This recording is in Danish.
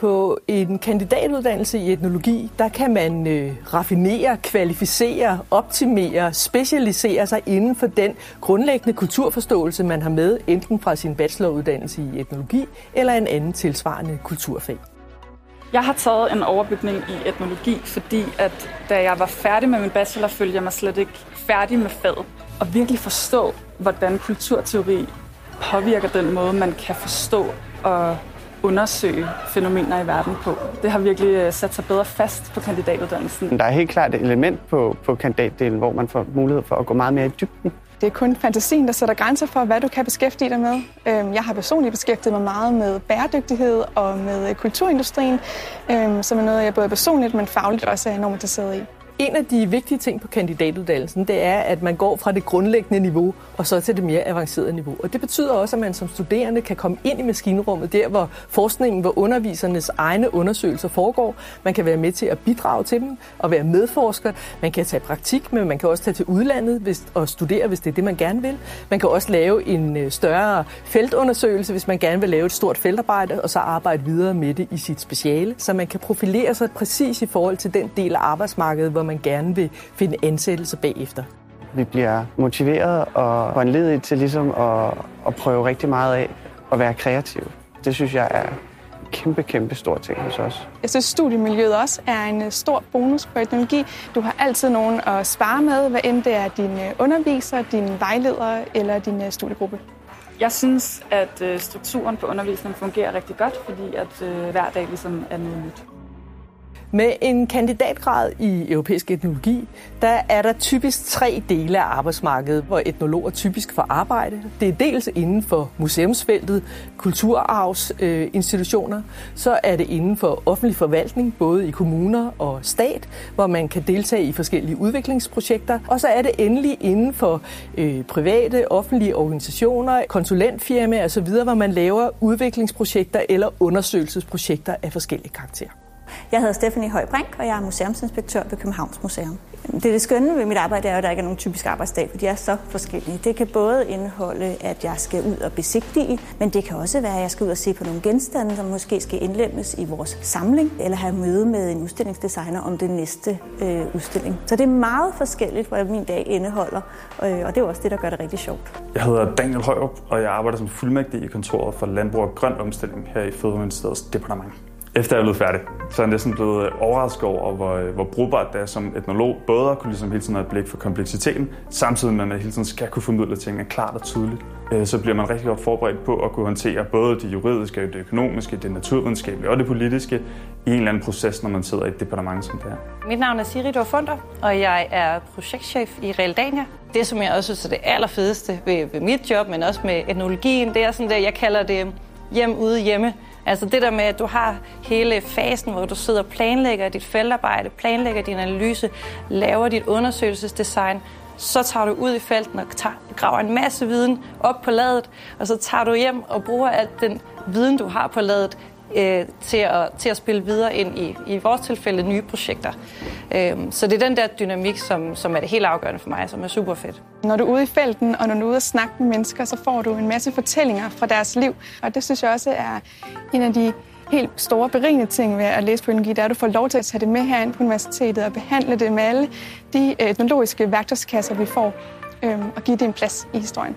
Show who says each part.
Speaker 1: På en kandidatuddannelse i etnologi, der kan man øh, raffinere, kvalificere, optimere, specialisere sig inden for den grundlæggende kulturforståelse, man har med, enten fra sin bacheloruddannelse i etnologi eller en anden tilsvarende kulturfag.
Speaker 2: Jeg har taget en overbygning i etnologi, fordi at da jeg var færdig med min bachelor, følte jeg mig slet ikke færdig med faget. Og virkelig forstå, hvordan kulturteori påvirker den måde, man kan forstå og undersøge fænomener i verden på. Det har virkelig øh, sat sig bedre fast på kandidatuddannelsen.
Speaker 3: Der er helt klart et element på, på kandidatdelen, hvor man får mulighed for at gå meget mere i dybden.
Speaker 4: Det er kun fantasien, der sætter grænser for, hvad du kan beskæftige dig med. Øhm, jeg har personligt beskæftiget mig meget med bæredygtighed og med kulturindustrien, øhm, som er noget, jeg både personligt, men fagligt også er enormt interesseret i.
Speaker 1: En af de vigtige ting på kandidatuddannelsen, det er, at man går fra det grundlæggende niveau og så til det mere avancerede niveau. Og det betyder også, at man som studerende kan komme ind i maskinrummet, der hvor forskningen, hvor undervisernes egne undersøgelser foregår. Man kan være med til at bidrage til dem og være medforsker. Man kan tage praktik, men man kan også tage til udlandet hvis, og studere, hvis det er det, man gerne vil. Man kan også lave en øh, større feltundersøgelse, hvis man gerne vil lave et stort feltarbejde, og så arbejde videre med det i sit speciale, så man kan profilere sig præcis i forhold til den del af arbejdsmarkedet, hvor man gerne vil finde ansættelse bagefter.
Speaker 3: Vi bliver motiveret og foranledet til ligesom at, at prøve rigtig meget af at være kreative. Det synes jeg er kæmpe, kæmpe stor ting hos os.
Speaker 4: Jeg synes, studiemiljøet også er en øh, stor bonus på etnologi. Du har altid nogen at spare med, hvad end det er din øh, underviser, din vejleder eller din øh, studiegruppe.
Speaker 2: Jeg synes, at strukturen på undervisningen fungerer rigtig godt, fordi at hver dag ligesom er noget nyt.
Speaker 1: Med en kandidatgrad i europæisk etnologi, der er der typisk tre dele af arbejdsmarkedet, hvor etnologer typisk får arbejde. Det er dels inden for museumsfeltet, kulturarvsinstitutioner, så er det inden for offentlig forvaltning, både i kommuner og stat, hvor man kan deltage i forskellige udviklingsprojekter. Og så er det endelig inden for øh, private, offentlige organisationer, konsulentfirmaer osv., hvor man laver udviklingsprojekter eller undersøgelsesprojekter af forskellige karakterer.
Speaker 5: Jeg hedder Stephanie Højbrink, og jeg er museumsinspektør ved Københavns Museum. Det, det skønne ved mit arbejde er, at der ikke er nogen typisk arbejdsdag, for de er så forskellige. Det kan både indeholde, at jeg skal ud og besigtige, men det kan også være, at jeg skal ud og se på nogle genstande, som måske skal indlemmes i vores samling, eller have møde med en udstillingsdesigner om den næste øh, udstilling. Så det er meget forskelligt, hvad min dag indeholder, øh, og det er også det, der gør det rigtig sjovt.
Speaker 6: Jeg hedder Daniel Højrup, og jeg arbejder som fuldmægtig i kontoret for Landbrug og Grøn Omstilling her i Fødevareministeriets departement. Efter jeg blev færdig, så er jeg næsten blevet øh, overrasket over, hvor, øh, hvor brugbart det er som etnolog, både at kunne ligesom hele tiden have et blik for kompleksiteten, samtidig med at man hele tiden skal kunne formidle tingene klart og tydeligt. Øh, så bliver man rigtig godt forberedt på at kunne håndtere både det juridiske, det økonomiske, det naturvidenskabelige og det politiske i en eller anden proces, når man sidder i et departement som det her.
Speaker 7: Mit navn er Siri Dorfunder, og jeg er projektchef i Realdania. Det, som jeg også synes er det allerfedeste ved, ved mit job, men også med etnologien, det er sådan det, jeg kalder det hjem ude hjemme. Altså det der med, at du har hele fasen, hvor du sidder og planlægger dit feltarbejde, planlægger din analyse, laver dit undersøgelsesdesign, så tager du ud i felten og tager, graver en masse viden op på ladet, og så tager du hjem og bruger alt den viden, du har på ladet, øh, til, at, til at spille videre ind i, i vores tilfælde, nye projekter. Øh, så det er den der dynamik, som, som er det helt afgørende for mig, som er super fedt.
Speaker 4: Når du er ude i felten, og når du er ude og snakke med mennesker, så får du en masse fortællinger fra deres liv. Og det synes jeg også er en af de helt store berigende ting ved at læse på etnologi, det er, at du får lov til at tage det med herind på universitetet og behandle det med alle de øh, etnologiske værktøjskasser, vi får, øh, og give det en plads i historien.